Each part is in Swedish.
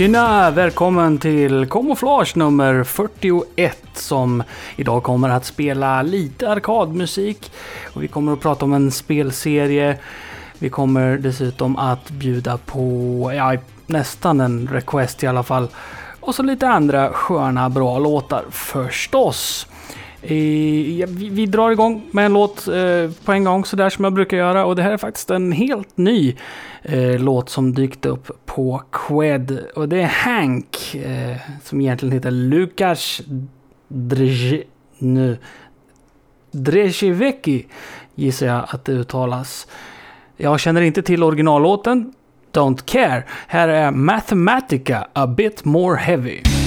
Tjena! Välkommen till Camouflage nummer 41 som idag kommer att spela lite arkadmusik. Och vi kommer att prata om en spelserie. Vi kommer dessutom att bjuda på ja, nästan en request i alla fall. Och så lite andra sköna bra låtar förstås. Eh, vi, vi, drar igång med en låt eh, på en gång sådär som jag brukar göra. Och det här är faktiskt en helt ny eh, låt som dykt upp på Qued. Och det är Hank eh, som egentligen heter Lukas Drezjevecki gissar jag att det uttalas. Jag känner inte till originallåten. Don't care. Här är Mathematica A Bit More Heavy.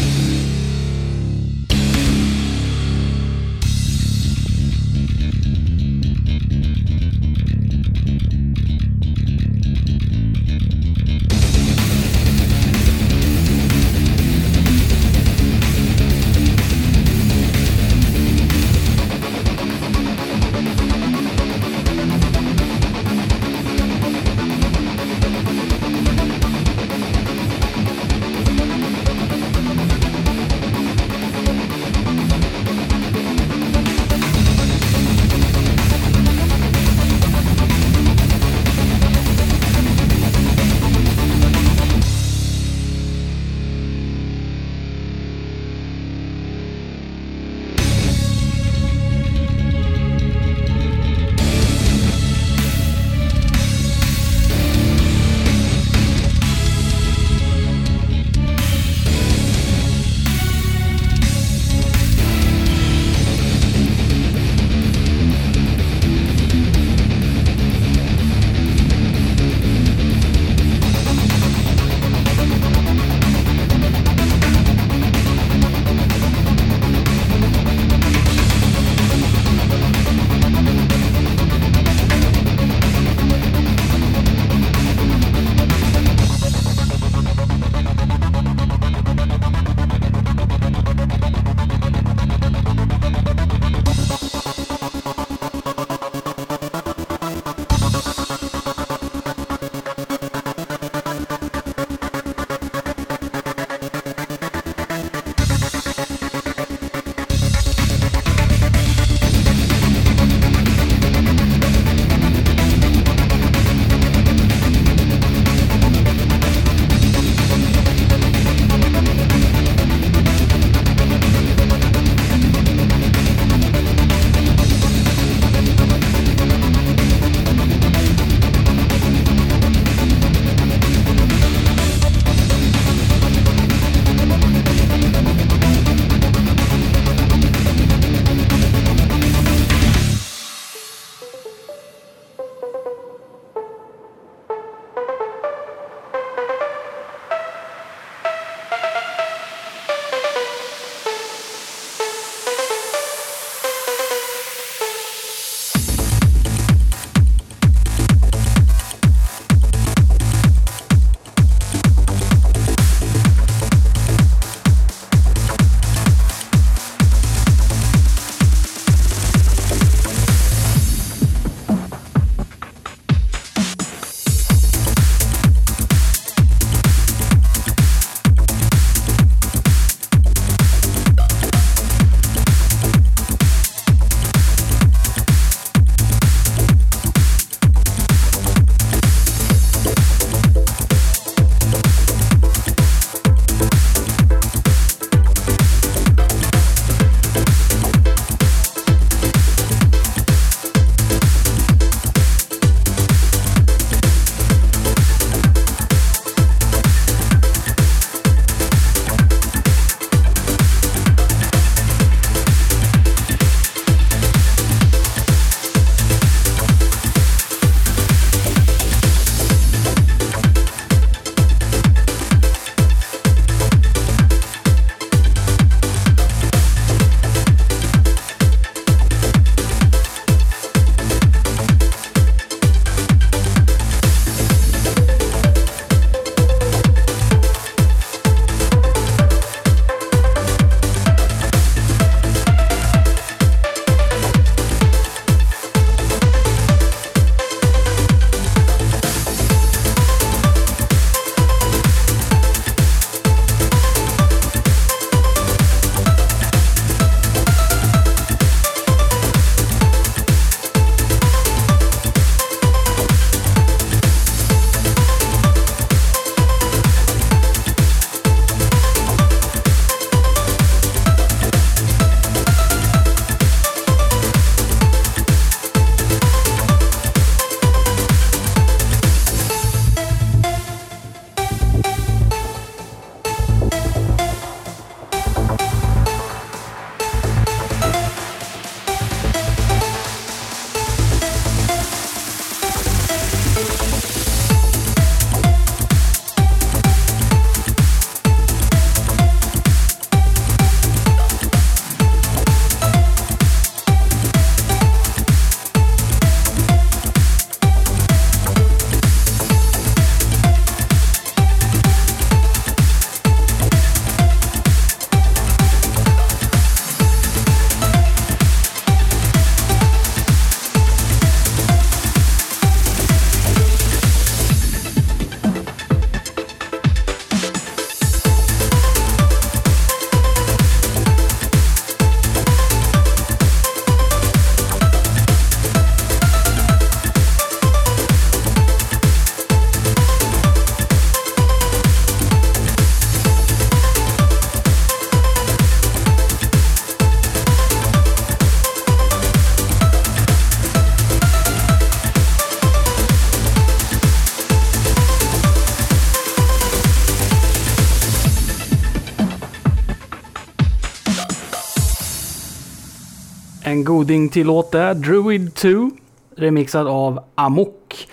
En goding till låt där. Druid 2. Remixad av Amok.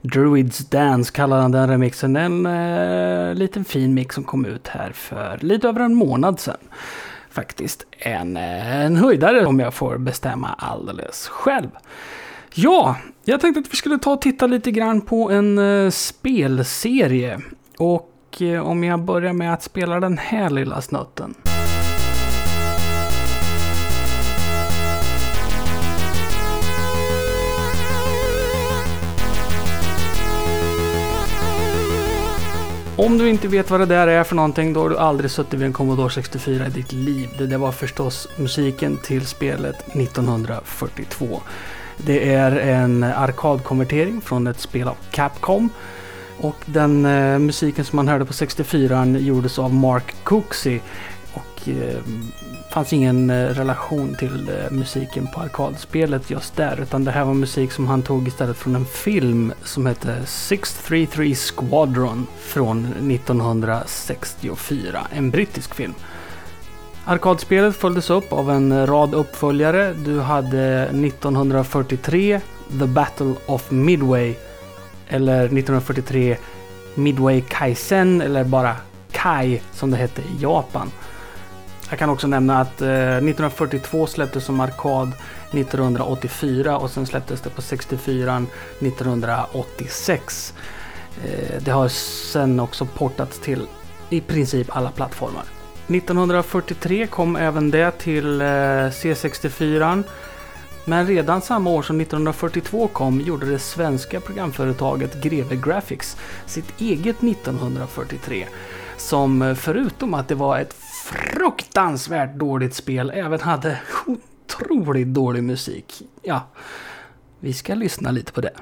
Druids Dance kallar han den remixen. En eh, liten fin mix som kom ut här för lite över en månad sedan. Faktiskt en, eh, en höjdare om jag får bestämma alldeles själv. Ja, jag tänkte att vi skulle ta och titta lite grann på en eh, spelserie. Och eh, om jag börjar med att spela den här lilla snutten. Om du inte vet vad det där är för någonting, då har du aldrig suttit vid en Commodore 64 i ditt liv. Det där var förstås musiken till spelet 1942. Det är en arkadkonvertering från ett spel av Capcom. Och den eh, musiken som man hörde på 64 gjordes av Mark Cooksey. Och eh, fanns ingen eh, relation till eh, musiken på arkadspelet just där. Utan det här var musik som han tog istället från en film som hette 633 Squadron från 1964. En brittisk film. Arkadspelet följdes upp av en rad uppföljare. Du hade 1943 The Battle of Midway. Eller 1943 Midway Kaizen eller bara Kai som det hette i Japan. Jag kan också nämna att eh, 1942 släpptes som arkad 1984 och sen släpptes det på 64 1986. Eh, det har sen också portats till i princip alla plattformar. 1943 kom även det till eh, C64. Men redan samma år som 1942 kom gjorde det svenska programföretaget Greve Graphics sitt eget 1943. Som eh, förutom att det var ett fruktansvärt dåligt spel även hade otroligt dålig musik. Ja, vi ska lyssna lite på det.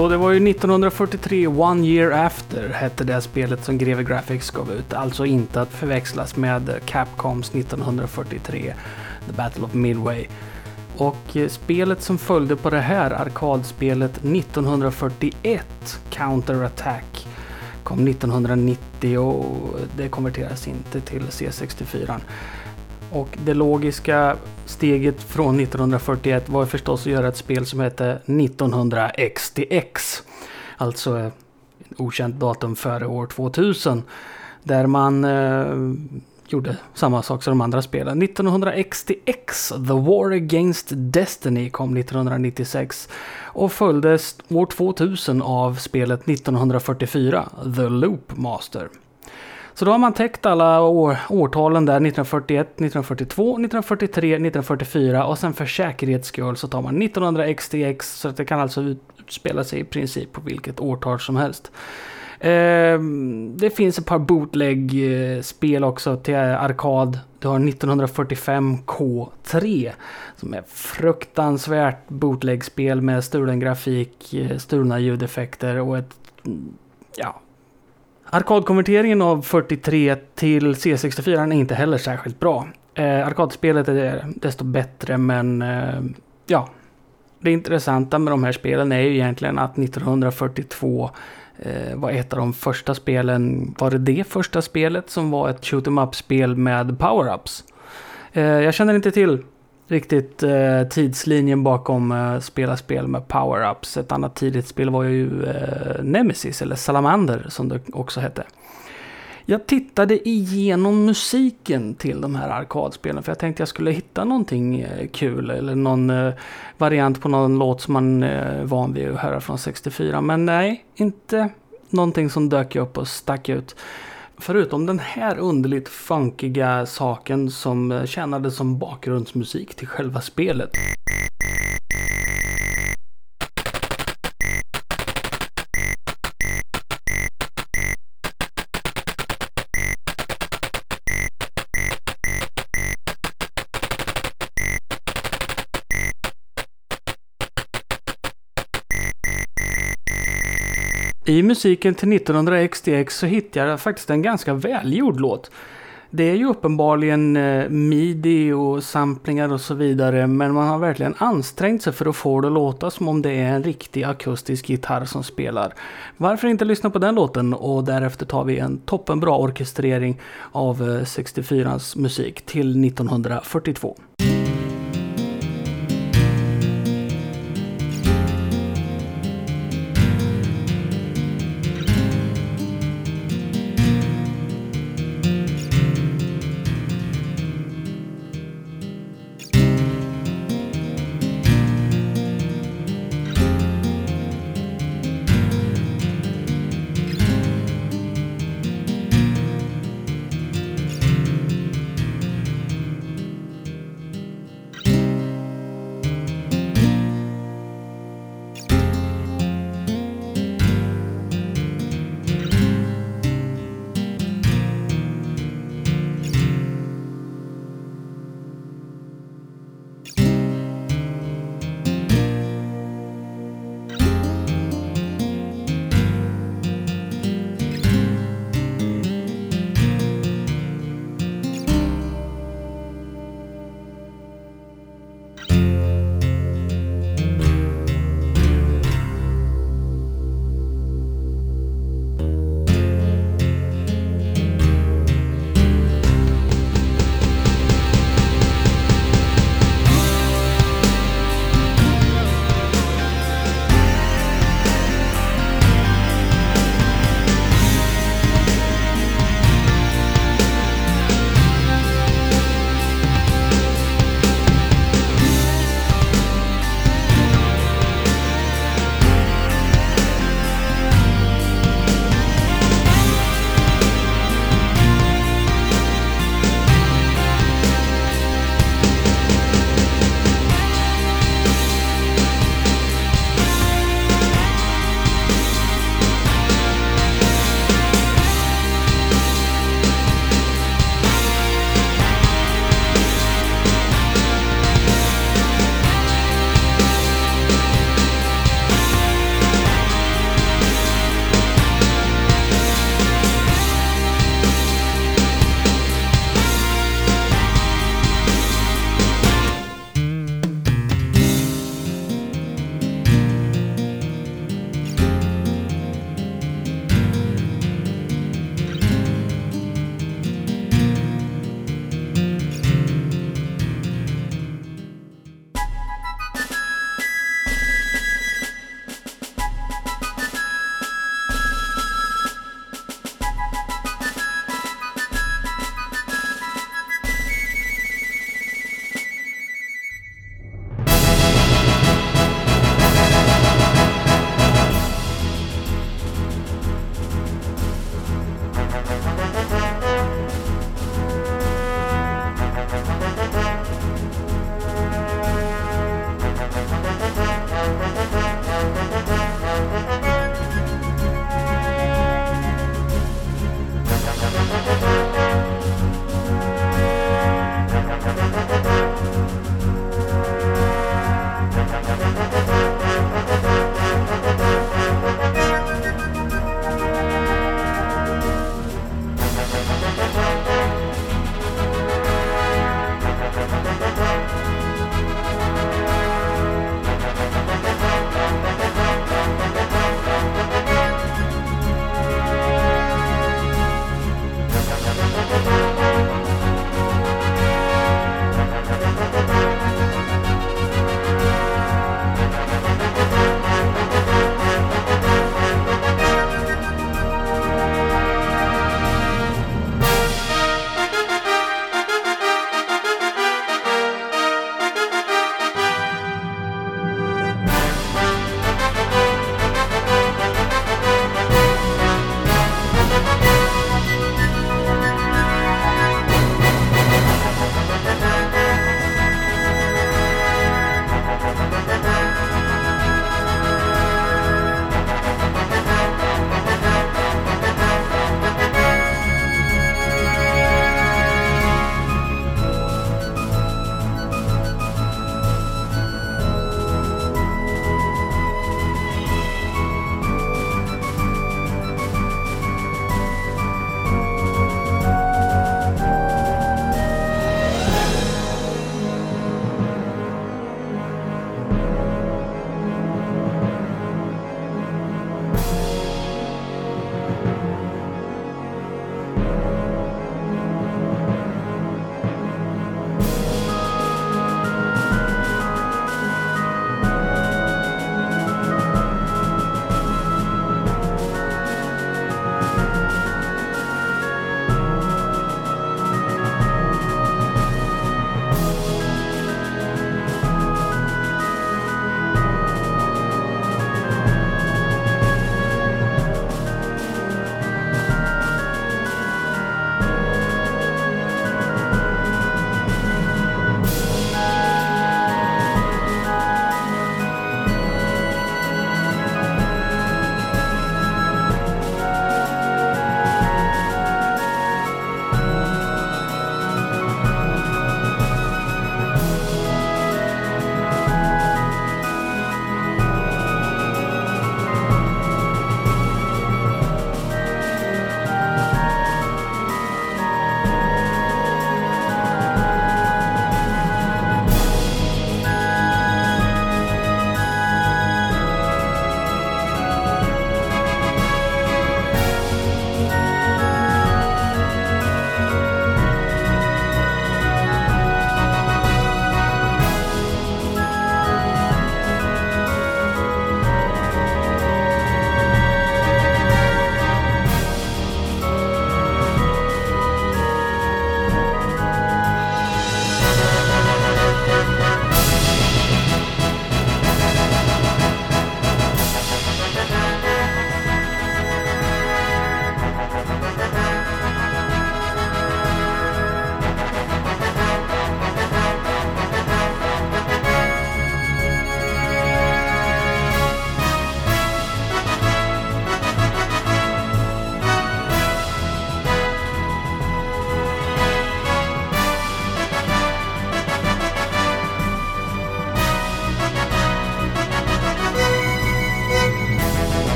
Så det var ju 1943, One Year After, hette det spelet som Greve Graphics gav ut. Alltså inte att förväxlas med Capcoms 1943, The Battle of Midway. Och eh, spelet som följde på det här arkadspelet 1941, Counter Attack, kom 1990 och det konverteras inte till C64. Och det logiska steget från 1941 var förstås att göra ett spel som hette 19XTX. Alltså eh, ett okänt datum före år 2000. Där man eh, gjorde samma sak som de andra spelen. 19XTX, The War Against Destiny, kom 1996 och följdes år 2000 av spelet 1944, The Loop Master. Så då har man täckt alla år, årtalen där 1941, 1942, 1943, 1944 och sen för säkerhets skull så tar man 1900 XTX så att det kan alltså utspela sig i princip på vilket årtal som helst. Eh, det finns ett par bootleg-spel eh, också till eh, arkad. Du har 1945 K3 som är fruktansvärt bootleg-spel med stulen grafik, eh, stulna ljudeffekter och ett mm, ja, Arkadkonverteringen av 43 till C64 är inte heller särskilt bra. Eh, arkadspelet är desto bättre men eh, ja. Det intressanta med de här spelen är ju egentligen att 1942 eh, var ett av de första spelen, var det det första spelet som var ett shoot em up-spel med power-ups? Eh, jag känner inte till riktigt eh, tidslinjen bakom eh, spela spel med power-ups. Ett annat tidigt spel var ju eh, Nemesis, eller Salamander som det också hette. Jag tittade igenom musiken till de här arkadspelen för jag tänkte jag skulle hitta någonting eh, kul eller någon eh, variant på någon låt som man eh, är van vid att höra från 64. Men nej, inte någonting som dök upp och stack ut. Förutom den här underligt funkiga saken som eh, tjänade som bakgrundsmusik till själva spelet. I musiken till 1900 XTX så hittade jag faktiskt en ganska välgjord låt. Det är ju uppenbarligen eh, midi och samplingar och så vidare men man har verkligen ansträngt sig för att få det att låta som om det är en riktig akustisk gitarr som spelar. Varför inte lyssna på den låten och därefter tar vi en toppenbra orkestrering av eh, 64ans musik till 1942.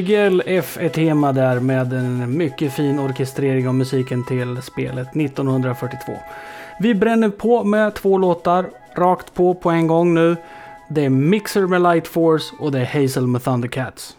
Miguel F är tema där med en mycket fin orkestrering av musiken till spelet 1942. Vi bränner på med två låtar rakt på på en gång nu. Det är Mixer med Light Force och det är Hazel med Thundercats.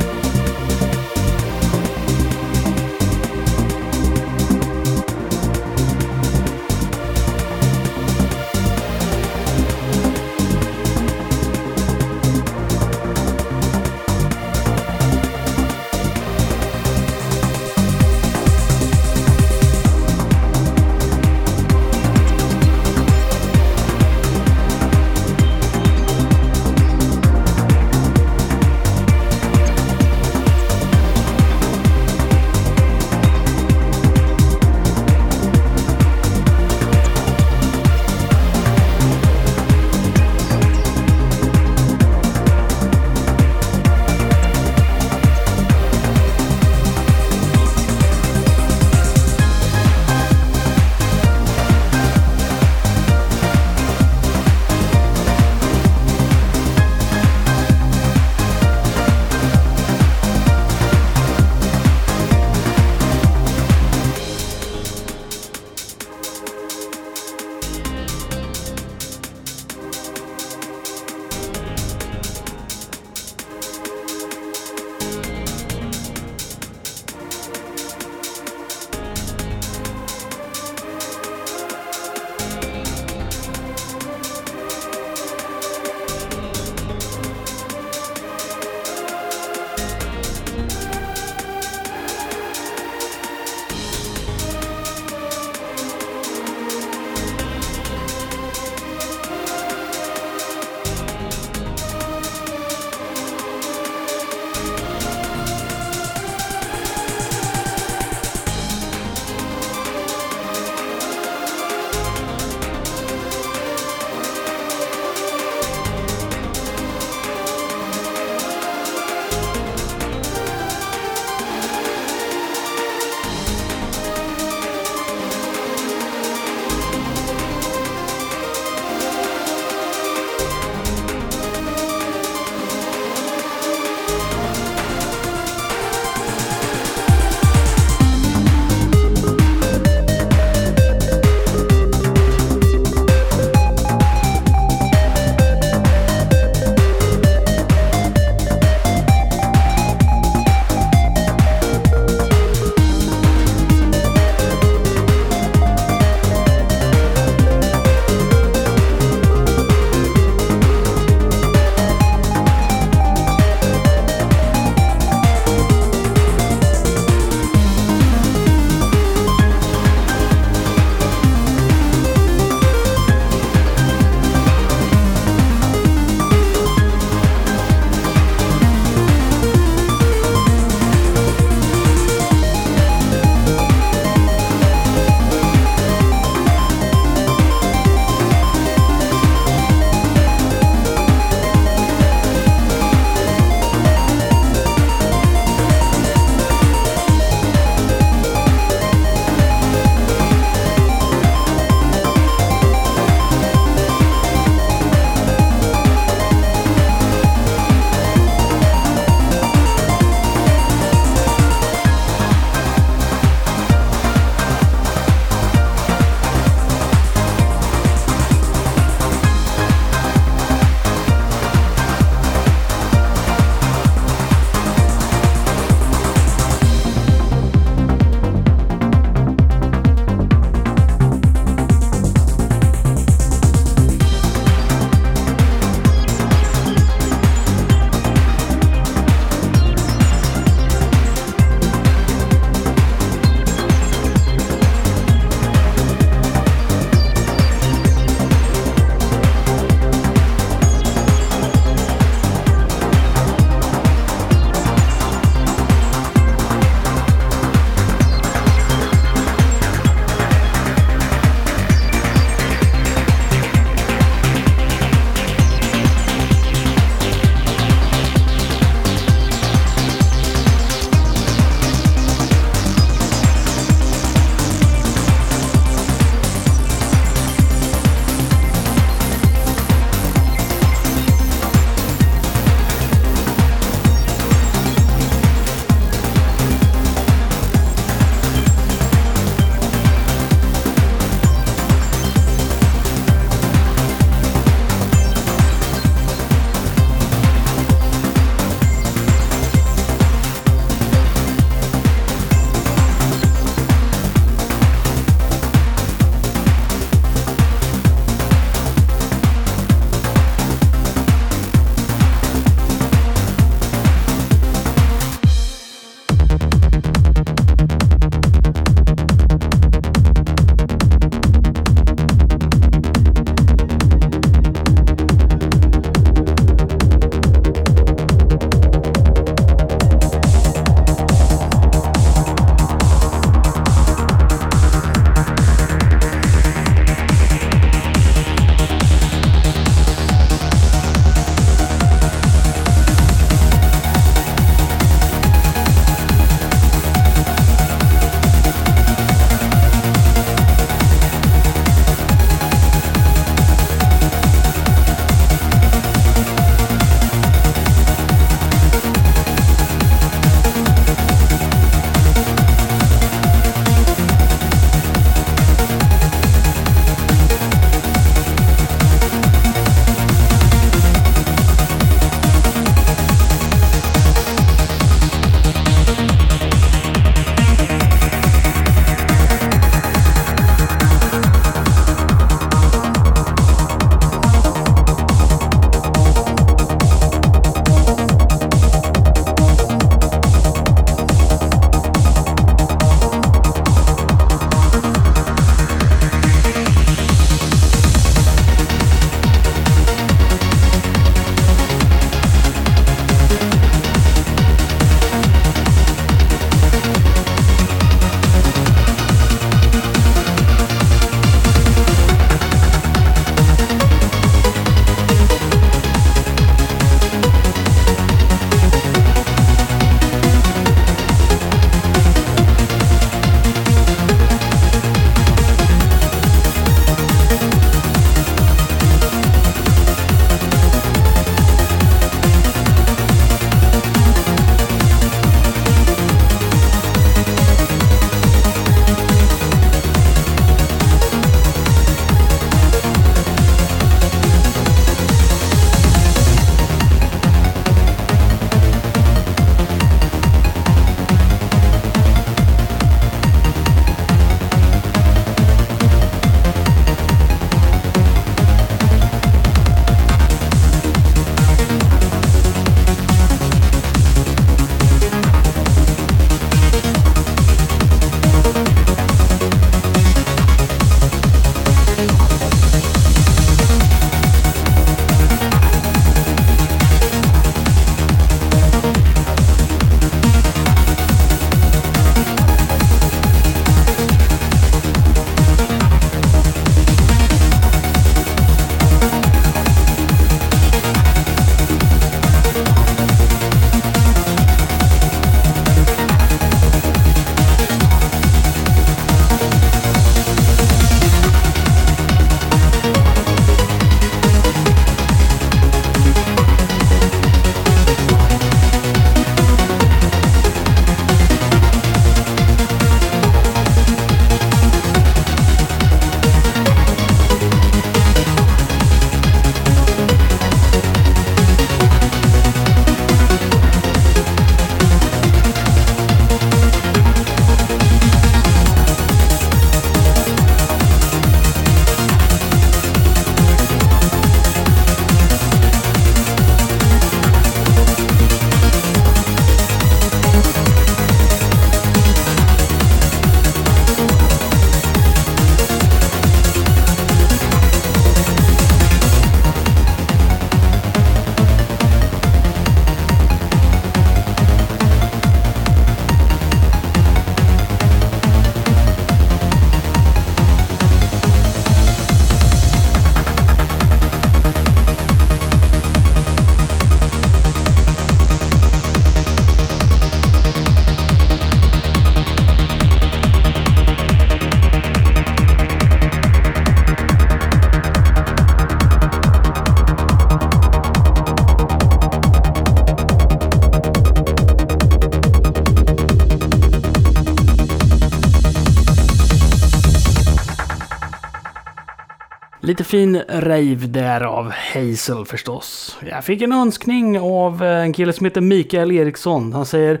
Lite fin rave där av Hazel förstås. Jag fick en önskning av eh, en kille som heter Mikael Eriksson. Han säger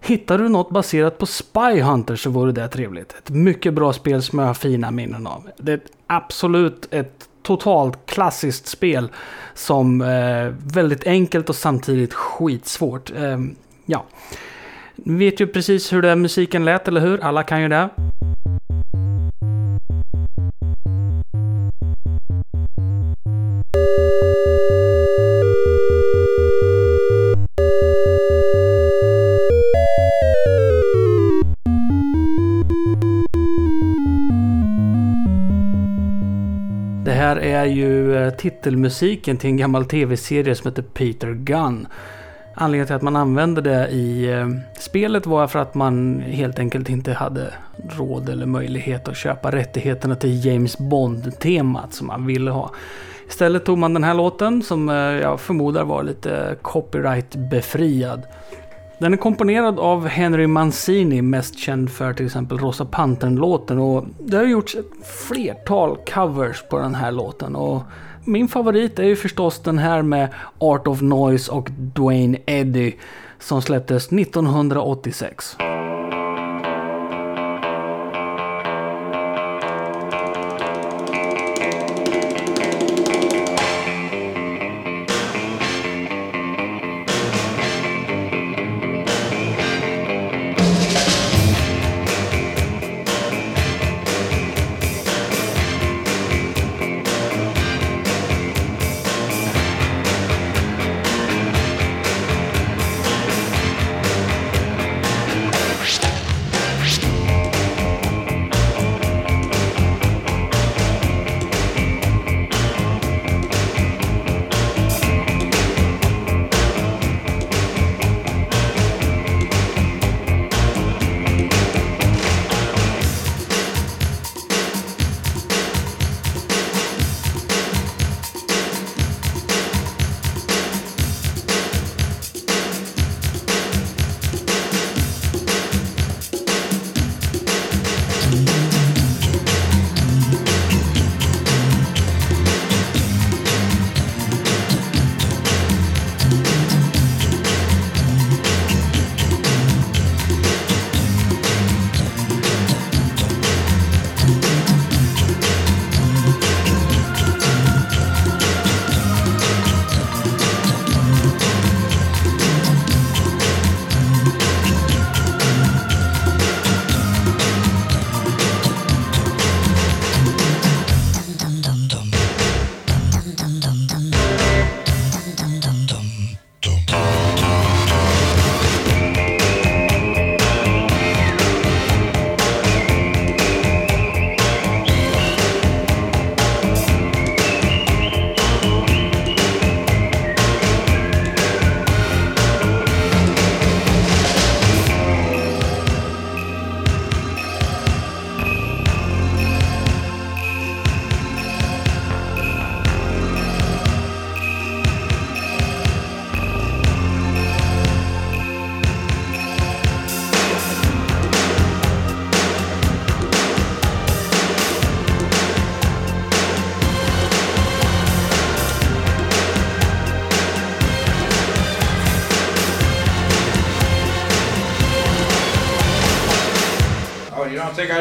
Hittar du något baserat på Spy Hunter så vore det trevligt. Ett mycket bra spel som jag har fina minnen av. Det är absolut ett totalt klassiskt spel som är eh, väldigt enkelt och samtidigt skitsvårt. Eh, ja, ni vet ju precis hur den musiken lät, eller hur? Alla kan ju det. Det titelmusiken till en gammal tv-serie som heter Peter Gunn. Anledningen till att man använde det i eh, spelet var för att man helt enkelt inte hade råd eller möjlighet att köpa rättigheterna till James Bond-temat som man ville ha. Istället tog man den här låten som eh, jag förmodar var lite copyright-befriad. Den är komponerad av Henry Mancini, mest känd för till exempel Rosa Pantern-låten. Och det har gjorts ett flertal covers på den här låten. Och min favorit är ju förstås den här med Art of Noise och Dwayne Eddy som släpptes 1986.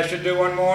Should do one more?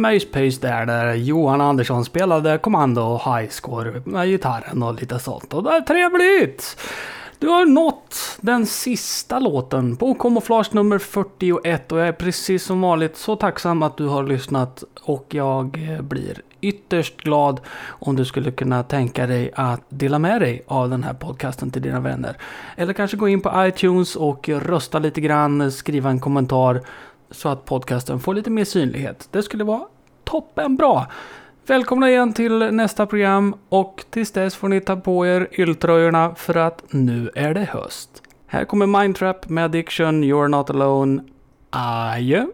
Lite där, där Johan Andersson spelade Kommando Highscore med gitarren och lite sånt. Och det är trevligt! Du har nått den sista låten på Camouflage nummer 41 och jag är precis som vanligt så tacksam att du har lyssnat och jag eh, blir ytterst glad om du skulle kunna tänka dig att dela med dig av den här podcasten till dina vänner. Eller kanske gå in på iTunes och rösta lite grann, skriva en kommentar så att podcasten får lite mer synlighet. Det skulle vara toppen bra. Välkomna igen till nästa program och tills dess får ni ta på er ylltröjorna för att nu är det höst. Här kommer Mindtrap med Addiction, You're Not Alone. Adjö!